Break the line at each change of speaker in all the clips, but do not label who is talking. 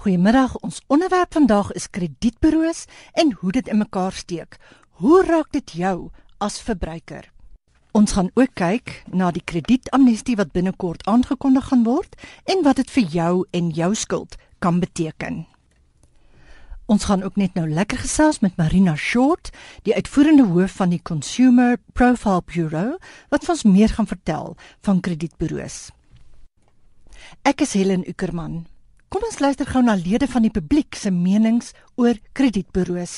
Goeiemiddag. Ons onderwerp vandag is kredietburo's en hoe dit in mekaar steek. Hoe raak dit jou as verbruiker? Ons gaan ook kyk na die kredietamnestie wat binnekort aangekondig gaan word en wat dit vir jou en jou skuld kan beteken. Ons gaan ook net nou lekker gesels met Marina Short, die uitvoerende hoof van die Consumer Profile Bureau, wat ons meer gaan vertel van kredietburo's. Ek is Helen Ukerman. Kom ons luister gou na lede van die publiek se menings oor kredietburo's.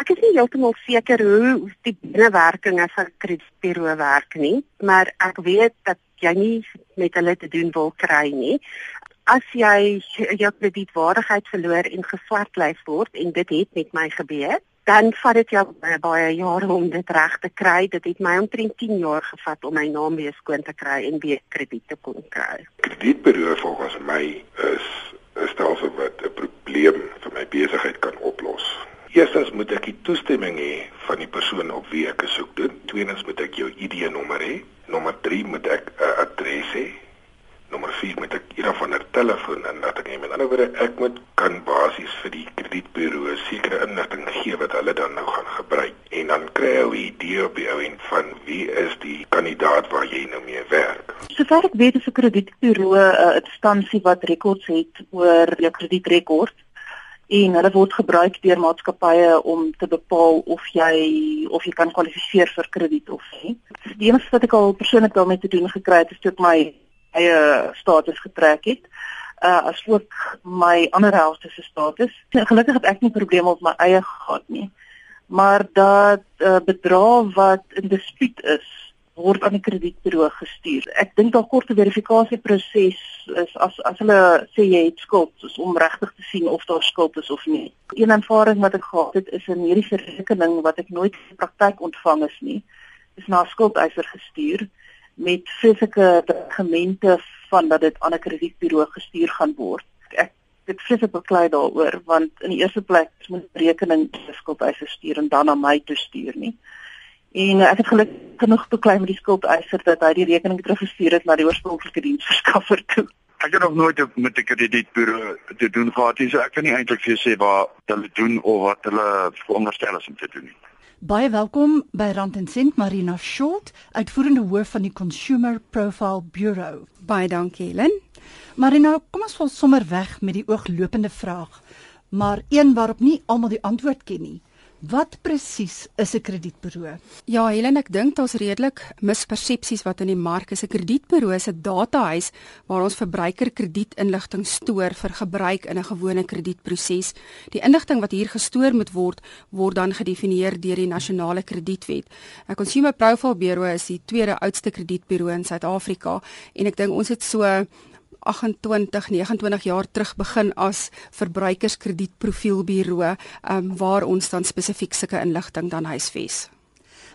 Ek is nie heeltemal seker hoe die binnewerkinge van kredietburo werk nie, maar ek weet dat jy nie met hulle te doen wil kry nie. As jy jou kredietwaardigheid verloor en geswartlys word en dit het met my gebeur, dan vat dit jou baie, baie jare om dit reg te kry. Dit het my omtrent 10 jaar gevat om my naam weer skoon te kry en weer krediet te kon kry.
Kredietbureau volgens my is 'n stelsel wat 'n probleem vir my besigheid kan oplos. Eerstens moet ek die toestemming hê van die persoon op wie ek soek doen. Tweedens moet ek jou ID-nommer hê. Nommer 3 moet ek 'n adres hê nommer 4 met 'n een van 'n telefoon en dat ek met ander woorde ek moet kan basies vir die kredietburo sekere inligting gee wat hulle dan nou gaan gebruik en dan kry jy 'n idee op die ou end van wie is die kandidaat waar jy nou mee werk.
Sover ek weet is 'n kredietburo 'n instansie wat rekords het oor jou kredietrekord en hulle word gebruik deur maatskappye om te bepaal of jy of jy kan kwalifiseer vir krediet of nie. Die enigste wat ek al persoonlik daarmee te doen gekry het is toe ek my eie status getrek het uh as ook my ander helfte se status. Gelukkig het ek nie probleme op my eie gehad nie. Maar dat uh bedrag wat in dispuut is word aan die kredietburo gestuur. Ek dink daar korte verifikasieproses is as as hulle sê jy het skuld, is om regtig te sien of daar skuld is of nie. Een ervaring wat ek gehad het is in hierdie rekening wat ek nooit in praktyk ontvang is nie, is na skuldeiser gestuur met fisieke dokumente van dat dit aan 'n kredietburo gestuur gaan word. Ek dit fisiek beklei daaroor want in die eerste plek moet rekening skuldeiser stuur en dan na my toe stuur nie. En ek het gelukkig genoeg beklei met die skuldeiser dat hy die rekening teruggestuur het na die oorspronklike diensverskaffer toe.
Ek het nog nooit met 'n kredietburo te doen gehad so ek kan nie eintlik vir jou sê wat hulle doen of wat hulle veronderstel is om te doen nie.
Baie welkom by Rand en Sent Marina Short, uitvoerende hoof van die Consumer Profile Bureau.
Baie dankie, Helen.
Marina, kom ons val sommer weg met die ooglopende vraag, maar een waarop nie almal die antwoord ken nie. Wat presies is 'n kredietburo?
Ja, Helen, ek dink daar's redelik mispersepsies wat in die mark is. 'n Kredietburo is 'n datahuis waar ons verbruikerkredietinligting stoor vir gebruik in 'n gewone kredietproses. Die inligting wat hier gestoor moet word, word dan gedefinieer deur die nasionale kredietwet. 'n Consumer Profile Bureau is die tweede oudste kredietburo in Suid-Afrika en ek dink ons het so 28 29 jaar terug begin as verbruikerskredietprofielburo um, waar ons dan spesifiek sulke inligting dan huisves.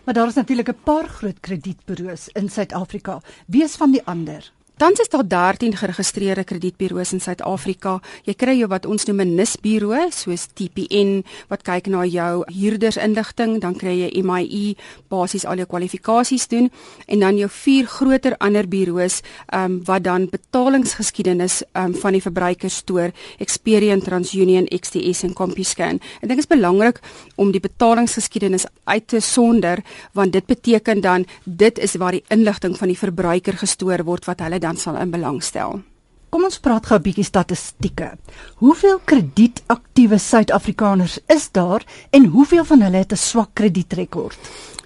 Maar daar is natuurlik 'n paar groot kredietburo's in Suid-Afrika. Wie is van die ander?
Tans is daar 13 geregistreerde kredietburo's in Suid-Afrika. Jy kry jou wat ons noem 'n NIS-buro, soos TPN wat kyk na jou huurdersinligting, dan kry jy MIE, basies al jou kwalifikasies doen en dan jou vier groter ander buro's um, wat dan betalingsgeskiedenis um, van die verbruikers stoor, Experian, TransUnion, XTS en CompuScan. Ek dink dit is belangrik om die betalingsgeskiedenis uit te sonder want dit beteken dan dit is waar die inligting van die verbruiker gestoor word wat hulle dan dan sal in belang stel.
Kom ons praat gou 'n bietjie statistieke. Hoeveel kredietaktiewe Suid-Afrikaners is daar en hoeveel van hulle het 'n swak kredietrekord?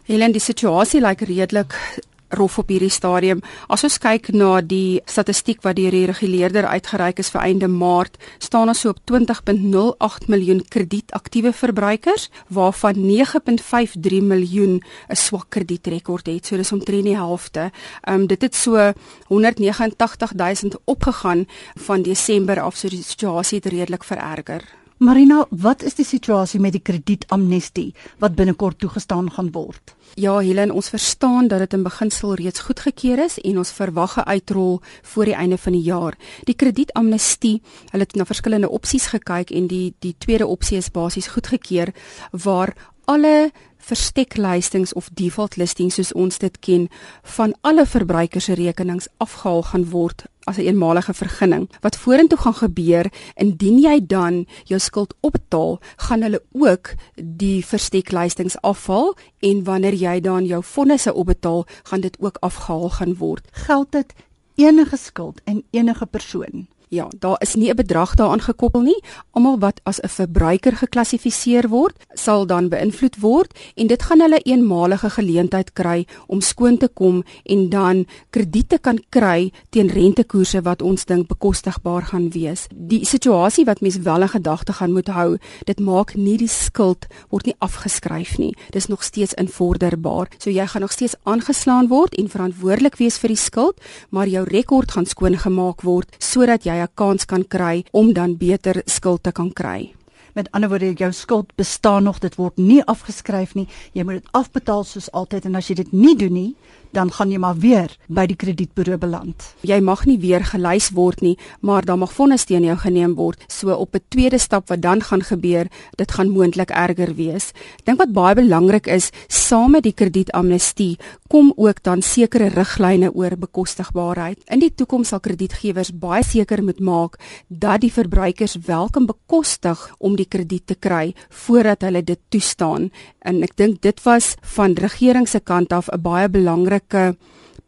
Helen, die situasie lyk redelik rof op hierdie stadium. As ons kyk na die statistiek wat deur die reguleerder uitgereik is vir einde Maart, staan ons so op 20.08 miljoen kredietaktiewe verbruikers, waarvan 9.53 miljoen 'n swak kredietrekord het. So dis omtrent die helfte. Ehm um, dit het so 189 000 opgegaan van Desember af, so die situasie het redelik vererger.
Marina, wat is die situasie met die kredietamnestie wat binnekort toegestaan gaan word?
Ja, Helen, ons verstaan dat dit in beginsel reeds goedgekeur is en ons verwag 'n uitrol voor die einde van die jaar. Die kredietamnestie, hulle het na verskillende opsies gekyk en die die tweede opsie is basies goedgekeur waar alle versteklystings of default listings soos ons dit ken van alle verbruikers se rekenings afgehaal gaan word as 'n een eenmalige vergunning. Wat vorentoe gaan gebeur indien jy dan jou skuld opbetaal, gaan hulle ook die versteklystings afhaal en wanneer jy dan jou fondse opbetaal, gaan dit ook afgehaal gaan word.
Geld dit enige skuld en enige persoon?
Ja, daar is nie 'n bedrag daaraan gekoppel nie. Almal wat as 'n verbruiker geklassifiseer word, sal dan beïnvloed word en dit gaan hulle eenmalige geleentheid kry om skoon te kom en dan krediete kan kry teen rentekoerse wat ons dink bekostigbaar gaan wees. Die situasie wat mens wel in gedagte gaan moet hou, dit maak nie die skuld word nie afgeskryf nie. Dis nog steeds invorderbaar. So jy gaan nog steeds aangeslaan word en verantwoordelik wees vir die skuld, maar jou rekord gaan skoon gemaak word sodat jy jy 'n kans kan kry om dan beter skuld te kan kry.
Met ander woorde, jou skuld bestaan nog, dit word nie afgeskryf nie. Jy moet dit afbetaal soos altyd en as jy dit nie doen nie, dan gaan jy maar weer by die kredietburo beland.
Jy mag nie weer gelys word nie, maar dan mag vonnis teen jou geneem word. So op 'n tweede stap wat dan gaan gebeur, dit gaan moontlik erger wees. Dink wat baie belangrik is, saam met die kredietamnestie kom ook dan sekere riglyne oor bekostigbaarheid. In die toekoms sal kredietgewers baie seker moet maak dat die verbruikers wel kan bekostig om krediet te kry voordat hulle dit toestaan. En ek dink dit was van regering se kant af 'n baie belangrike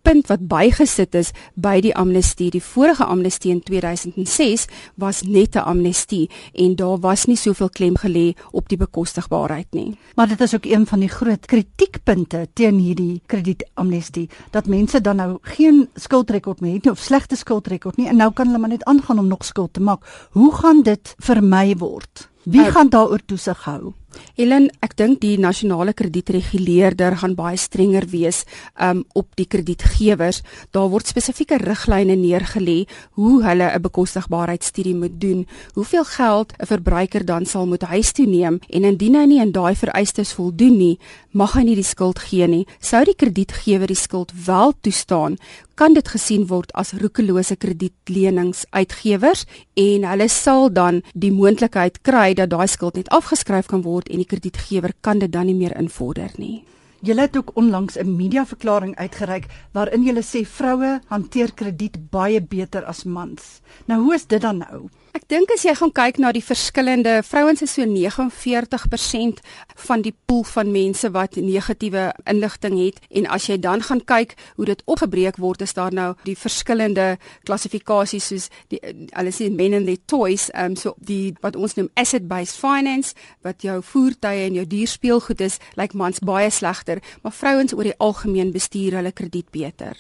punt wat bygesit is by die amnestie. Die vorige amnestie in 2006 was net 'n amnestie en daar was nie soveel klem gelê op die bekostigbaarheid nie.
Maar dit is ook een van die groot kritiekpunte teen hierdie kredietamnestie dat mense dan nou geen skuldrekord meer het nie of slegte skuldrekord nie en nou kan hulle maar net aangaan om nog skuld te maak. Hoe gaan dit vermy word? Wie uh, gaan daaroor toesig hou?
Ellen, ek dink die nasionale kredietreguleerder gaan baie strenger wees um op die kredietgewers. Daar word spesifieke riglyne neergelê hoe hulle 'n bekostigbaarheidstudie moet doen, hoeveel geld 'n verbruiker dan sal moet huis toe neem en indien hy nie aan daai vereistes voldoen nie, mag hy nie die skuld gee nie. Sou die kredietgewer die skuld wel toestaan, kan dit gesien word as roekelose kredietleningsuitgewers en hulle sal dan die moontlikheid kry dat daai skuld net afgeskryf kan word en die kredietgewer kan dit dan nie meer invorder nie.
Julle het ook onlangs 'n mediaverklaring uitgereik waarin julle sê vroue hanteer krediet baie beter as mans. Nou hoe is dit dan nou?
Ek dink as jy gaan kyk na die verskillende vrouens is so 49% van die pool van mense wat negatiewe inligting het en as jy dan gaan kyk hoe dit opgebreek word is daar nou die verskillende klassifikasies soos die hulle sê men and their toys um so die wat ons noem asset based finance wat jou voertuie en jou dierspeelgoed is lyk like mans baie slegter maar vrouens oor die algemeen bestuur hulle krediet beter.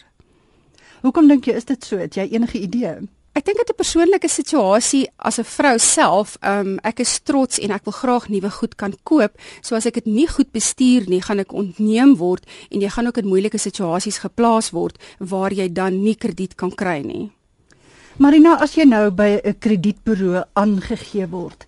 Hoekom dink jy is dit so? Het jy enige idee?
Ek dink dit 'n persoonlike situasie as 'n vrou self, um, ek is trots en ek wil graag nuwe goed kan koop. So as ek dit nie goed bestuur nie, gaan ek ontneem word en jy gaan ook in moeilike situasies geplaas word waar jy dan nie krediet kan kry nie.
Marina, as jy nou by 'n kredietburo aangegee word,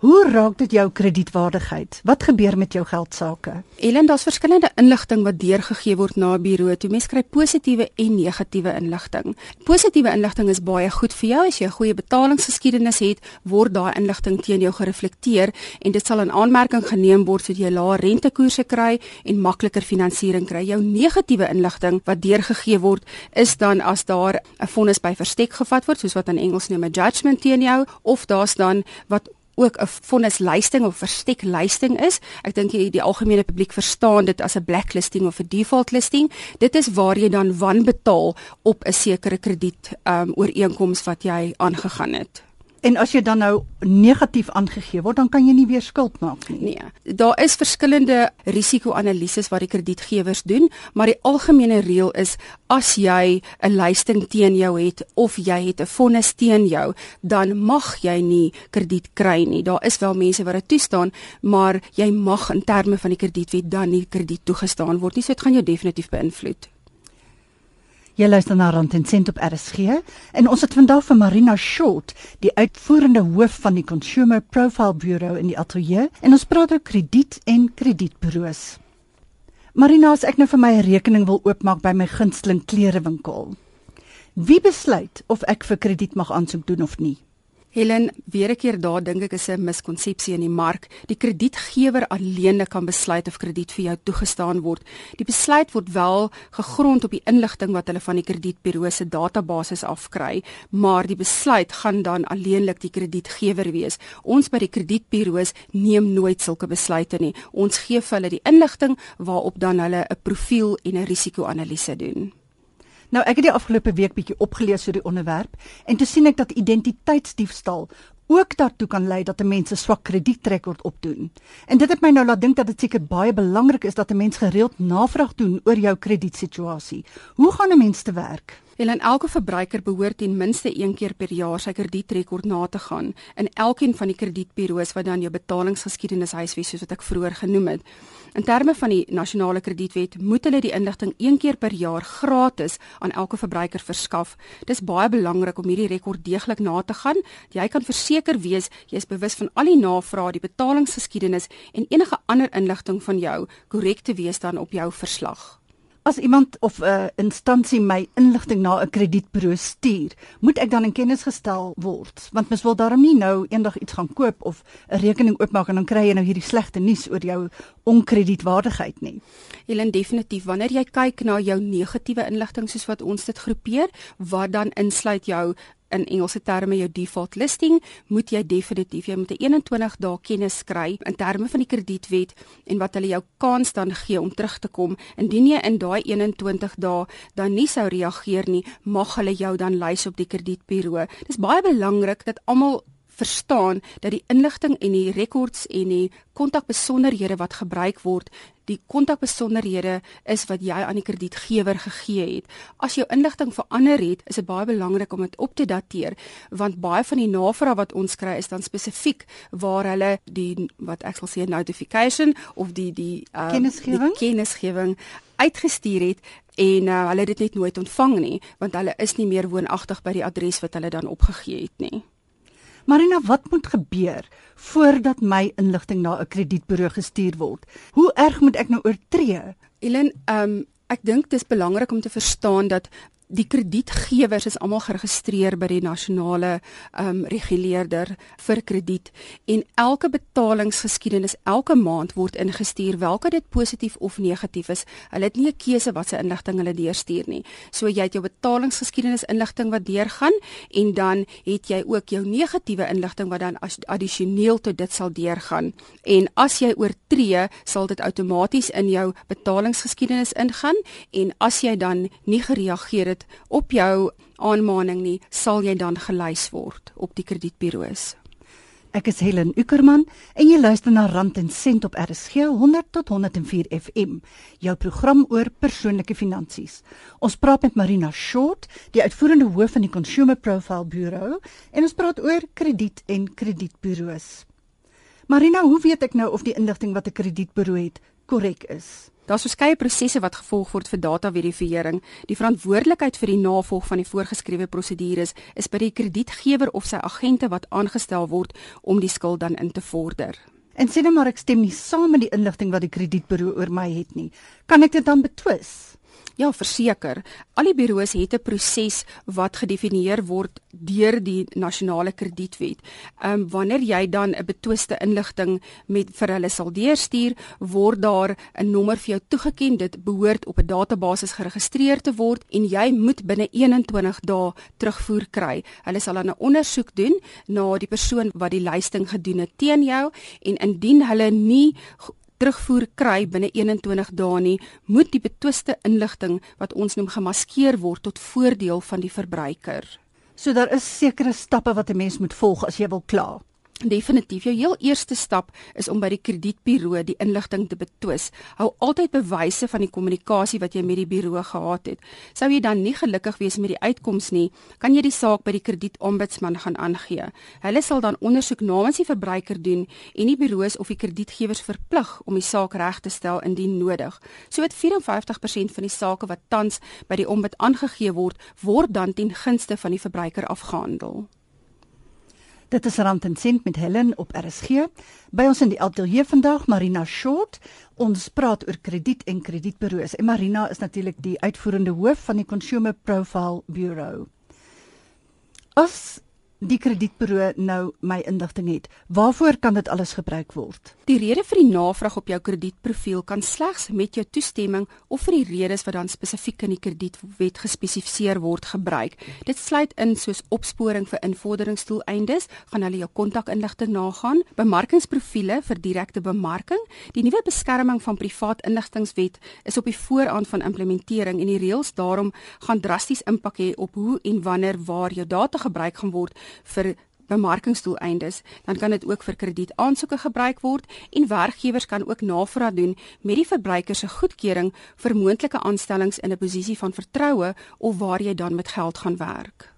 Hoe raak dit jou kredietwaardigheid? Wat gebeur met jou geldsaake?
Ellen, daar's verskillende inligting wat deurgegee word na 'n bureau. Toe mens kry positiewe en negatiewe inligting. Positiewe inligting is baie goed vir jou as jy 'n goeie betalingsgeskiedenis het, word daai inligting teen jou gereflekteer en dit sal in aanmerking geneem word sodat jy lae rentekoerse kry en makliker finansiering kry. Jou negatiewe inligting wat deurgegee word, is dan as daar 'n vonnis by verstek gevat word, soos wat in Engels noem 'n judgment teen jou, of daar's dan wat ook 'n vonnislysting of versteklysting is. Ek dink die, die algemene publiek verstaan dit as 'n blacklisting of 'n default listing. Dit is waar jy dan wanbetaal op 'n sekere krediet um ooreenkoms wat jy aangegaan het.
En as jy dan nou negatief aangegee word, dan kan jy nie weer skuld maak nie.
Nee. Daar is verskillende risiko-analises wat die kredietgewers doen, maar die algemene reël is as jy 'n lysting teen jou het of jy het 'n vonnis teen jou, dan mag jy nie krediet kry nie. Daar is wel mense wat dit toestaan, maar jy mag in terme van die kredietwet dan nie krediet toegestaan word nie. So dit gaan jou definitief beïnvloed.
Jy luister na Rand en Sent op RSG en ons het vandag vir Marina Short, die uitvoerende hoof van die Consumer Profile Bureau in die ateljee en ons praat oor krediet en kredietburo's. Marina, as ek nou vir my 'n rekening wil oopmaak by my gunsteling klerewinkel, wie besluit of ek vir krediet mag aansoek doen of nie?
Helen, weer 'n keer daar dink ek is 'n miskonsepsie in die mark. Die kredietgewer alleen kan besluit of krediet vir jou toegestaan word. Die besluit word wel gegrond op die inligting wat hulle van die kredietburo se database afkry, maar die besluit gaan dan alleenlik die kredietgewer wees. Ons by die kredietburo's neem nooit sulke besluite nie. Ons gee vir hulle die inligting waarop dan hulle 'n profiel en 'n risiko-analise doen.
Nou ek het die afgelope week bietjie opgelees oor die onderwerp en toe sien ek dat identiteitsdiefstal ook daartoe kan lei dat 'n mens 'n swak kredietrekord opdoen. En dit het my nou laat dink dat dit seker baie belangrik is dat 'n mens gereeld navraag doen oor jou kredietsituasie. Hoe gaan 'n mens te werk?
En elke verbruiker behoort ten minste een keer per jaar sy kredietrekord na te gaan in elkeen van die kredietburo's wat dan jou betalingsgeskiedenis huisves soos wat ek vroeër genoem het. In terme van die nasionale kredietwet moet hulle die inligting een keer per jaar gratis aan elke verbruiker verskaf. Dis baie belangrik om hierdie rekord deeglik na te gaan. Jy kan verseker wees jy is bewus van al die navrae, die betalingsgeskiedenis en enige ander inligting van jou korrek te wees dan op jou verslag.
As iemand of 'n uh, instansie my inligting na 'n kredietburo stuur, moet ek dan in kennis gestel word, want mens wil daarom nie nou eendag iets gaan koop of 'n rekening oopmaak en dan kry jy nou hierdie slegte nuus oor jou onkredietwaardigheid nie.
Helen definitief wanneer jy kyk na jou negatiewe inligting soos wat ons dit groepeer, wat dan insluit jou in Engelse terme jou default listing, moet jy definitief jy moet 'n 21 dae kennis kry in terme van die kredietwet en wat hulle jou kans dan gee om terug te kom. Indien jy in daai 21 dae dan nie sou reageer nie, mag hulle jou dan lys op die kredietburo. Dis baie belangrik dat almal verstaan dat die inligting en die rekords en die kontakbesonderhede wat gebruik word, die kontakbesonderhede is wat jy aan die kredietgewer gegee het. As jou inligting verander het, is dit baie belangrik om dit op te dateer, want baie van die navrae wat ons kry is dan spesifiek waar hulle die wat ek sal sê notification of die die
uh, kennisgewing
die kennisgewing uitgestuur het en uh, hulle dit net nooit ontvang nie want hulle is nie meer woonagtig by die adres wat hulle dan opgegee het nie.
Marina, wat moet gebeur voordat my inligting na 'n kredietburo gestuur word? Hoe erg moet ek nou oortree?
Elen, ehm um, ek dink dis belangrik om te verstaan dat die kredietgewers is almal geregistreer by die nasionale ehm um, reguleerder vir krediet en elke betalingsgeskiedenis elke maand word ingestuur welke dit positief of negatief is. Hulle het nie 'n keuse wat se inligting hulle deurstuur nie. So jy het jou betalingsgeskiedenis inligting wat deurgaan en dan het jy ook jou negatiewe inligting wat dan addisioneel tot dit sal deurgaan. En as jy oortree, sal dit outomaties in jou betalingsgeskiedenis ingaan en as jy dan nie gereageer het het op jou aanmaning nie, sal jy dan gelys word op die kredietburo's.
Ek is Helen Ukerman en jy luister na Rand en Sent op RSG 100 tot 104 FM, jou program oor persoonlike finansies. Ons praat met Marina Short, die uitvoerende hoof van die Consumer Profile Bureau, en ons praat oor krediet en kredietburo's. Marina, hoe weet ek nou of die inligting wat 'n kredietburo het korrek is?
Daar's verskeie prosesse wat gevolg word vir dataverifisering. Die verantwoordelikheid vir die navolg van die voorgeskrewe prosedures is by die kredietgewer of sy agente wat aangestel word om die skuld dan in te vorder.
En sê net maar ek stem nie saam met die inligting wat die kredietburo oor my het nie. Kan ek dit dan betwis?
Ja, verseker. Al die bureaus het 'n proses wat gedefinieer word deur die nasionale kredietwet. Ehm um, wanneer jy dan 'n betwiste inligting met vir hulle sal deurstuur, word daar 'n nommer vir jou toegeken. Dit behoort op 'n database geregistreer te word en jy moet binne 21 dae terugvoer kry. Hulle sal dan 'n ondersoek doen na die persoon wat die lysting gedoen het teen jou en indien hulle nie terugvoer kry binne 21 dae nie, moet die betwiste inligting wat ons noem gemaskeer word tot voordeel van die verbruiker.
So daar is sekere stappe wat 'n mens moet volg as jy wil kla.
Definitief. Jou heel eerste stap is om by die kredietburo die inligting te betwis. Hou altyd bewyse van die kommunikasie wat jy met die buro gehad het. Sou jy dan nie gelukkig wees met die uitkoms nie, kan jy die saak by die kredietombudsman gaan aangee. Hulle sal dan ondersoek namens die verbruiker doen en die buro's of die kredietgewers verplig om die saak reg te stel indien nodig. So wat 54% van die sake wat tans by die ombud aangegee word, word dan ten gunste van die verbruiker afgehandel.
Dit is Rand en Sent met Helen op RSG. By ons in die ateljee vandag Marina Short. Ons praat oor krediet en kredietburo's. En Marina is natuurlik die uitvoerende hoof van die Consumer Profile Bureau. As die kredietburo nou my inligting het, waarvoor kan dit alles gebruik word?
Die rede vir die navraag op jou kredietprofiel kan slegs met jou toestemming of vir die redes wat dan spesifiek in die kredietwet gespesifiseer word gebruik. Dit sluit in soos opsporing vir invorderingsdoeleindes, gaan hulle jou kontakinligting nagaan, bemarkingsprofiele vir direkte bemarking. Die nuwe beskerming van privaat inligtingwet is op die vooraan van implementering en die reëls daarom gaan drasties impak hê op hoe en wanneer waar jou data gebruik gaan word vir bemarkingsdoeleindes, dan kan dit ook vir kredietaansoeke gebruik word en werkgewers kan ook navraag doen met die verbruiker se goedkeuring vir moontlike aanstellings in 'n posisie van vertroue of waar jy dan met geld gaan werk.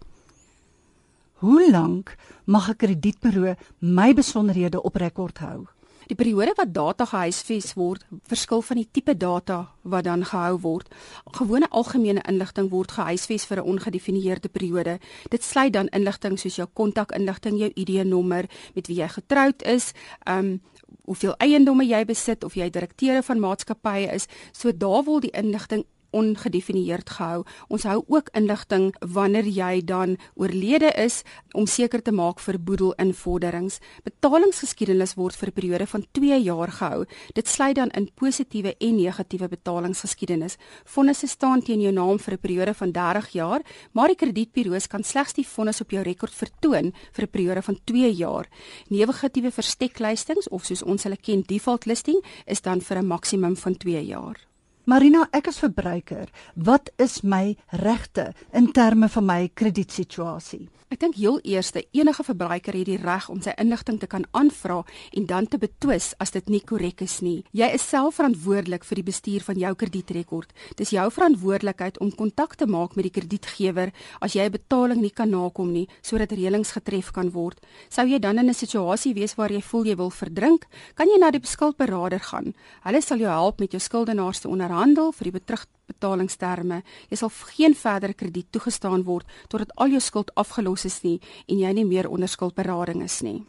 Hoe lank mag 'n kredietburo my besonderhede op rekord hou?
Die periode wat data gehuisves word, verskil van die tipe data wat dan gehou word. Gewone algemene inligting word gehuisves vir 'n ongedefinieerde periode. Dit sluit dan inligting soos jou kontakinligting, jou ID-nommer, met wie jy getroud is, um hoeveel eiendomme jy besit of jy direkteure van maatskappye is. So daar word die inligting ongedefinieerd gehou. Ons hou ook inligting wanneer jy dan oorlede is om seker te maak vir boedelinvorderings. Betalingsgeskiedenis word vir 'n periode van 2 jaar gehou. Dit sluit dan in positiewe en negatiewe betalingsgeskiedenis. Fondse staan teen jou naam vir 'n periode van 30 jaar, maar die kredietburo's kan slegs die fondse op jou rekord vertoon vir 'n periode van 2 jaar. Negatiewe versteklystings of soos ons hulle ken default listing is dan vir 'n maksimum van 2 jaar.
Marina, ek as verbruiker, wat is my regte in terme van my kredietsituasie?
Ek dink heel eerste enige verbruiker het die reg om sy inligting te kan aanvra en dan te betwis as dit nie korrek is nie. Jy is self verantwoordelik vir die bestuur van jou kredietrekord. Dis jou verantwoordelikheid om kontak te maak met die kredietgewer as jy 'n betaling nie kan nakom nie sodat reëlings getref kan word. Sou jy dan in 'n situasie wees waar jy voel jy wil verdrink, kan jy na die skuldberader gaan. Hulle sal jou help met jou skuldenaars te onderhandel vir die betrug betalingsterme. Jy sal geen verdere krediet toegestaan word totdat al jou skuld afgelos is nie en jy nie meer onder skuldberading is nie.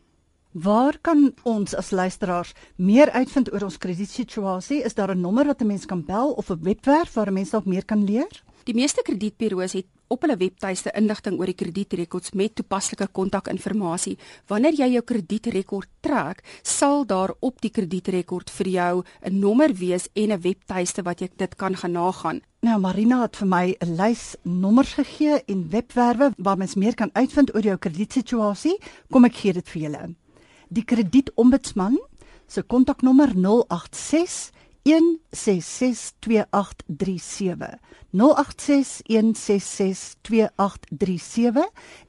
Waar kan ons as luisteraars meer uitvind oor ons kredietsituasie? Is daar 'n nommer wat 'n mens kan bel of 'n webwerf waar 'n mens dalk meer kan leer?
Die meeste kredietburo's het op hulle webtuiste inligting oor die kredietrekords met toepaslike kontakinligting. Wanneer jy jou kredietrekord trek, sal daar op die kredietrekord vir jou 'n nommer wees en 'n webtuiste wat jy dit kan gaan nagaan.
Nou Marina het vir my 'n lys nommers gegee en webwerwe waar mens meer kan uitvind oor jou kredietsituasie. Kom ek gee dit vir julle. Die kredietombudsman se kontaknommer 086 0861662837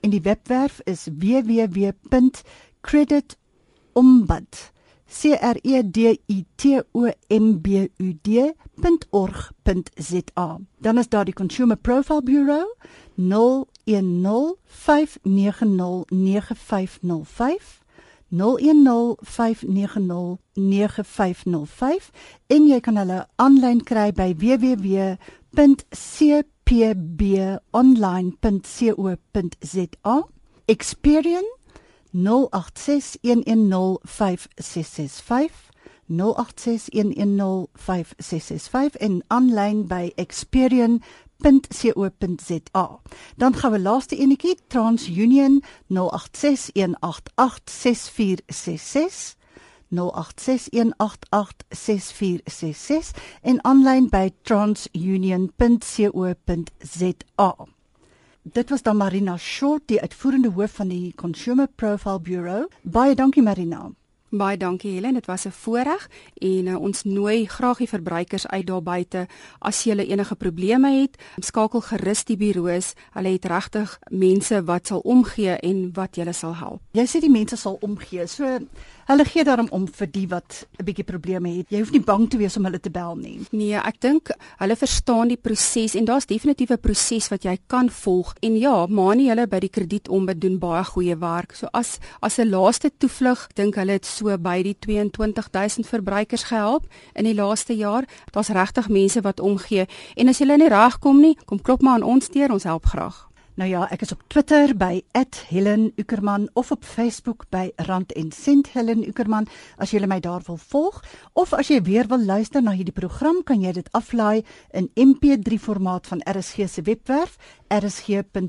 en die webwerf is www.creditombud c r e d i t o m b u d.org.za dan is daar die consumer profile bureau 0105909505 0105909505 en jy kan hulle aanlyn kry by www.cpbonline.co.za Experian 0861105665 0861105665 en aanlyn by experian.co.za. Dan gaan we laaste enetjie TransUnion 0861886466 0861886466 en aanlyn by transunion.co.za. Dit was dan Marina Short, die uitvoerende hoof van die Consumer Profile Bureau. Baie dankie Marina.
Baie dankie Helen, dit was 'n voorreg en uh, ons nooi graag die verbruikers uit daar buite as jy enige probleme het, skakel gerus die bureaus. Hulle het regtig mense wat sal omgee en wat julle sal help.
Jy sê die mense sal omgee. So hulle gee daarom om vir die wat 'n bietjie probleme het. Jy hoef nie bang te wees om hulle te bel nie.
Nee, ek dink hulle verstaan die proses en daar's definitief 'n proses wat jy kan volg. En ja, Mani hulle by die kredietombud doen baie goeie werk. So as as 'n laaste toevlug, dink hulle het so by die 22000 verbruikers gehelp in die laaste jaar. Daar's regtig mense wat omgee en as jy nie regkom nie, kom klop maar aan ons deur, ons help graag.
Nou ja, ek is op Twitter by @HelenUckerman of op Facebook by Rand en Sent Helen Uckerman as jy my daar wil volg of as jy weer wil luister na hierdie program kan jy dit aflaai in MP3 formaat van RSG se webwerf rsg.co.za.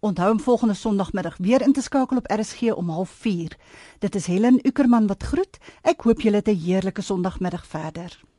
Onthou om volgende Sondagmiddag weer in te skakel op RSG om 04:30. Dit is Helen Ukerman wat groet. Ek hoop julle het 'n heerlike Sondagmiddag verder.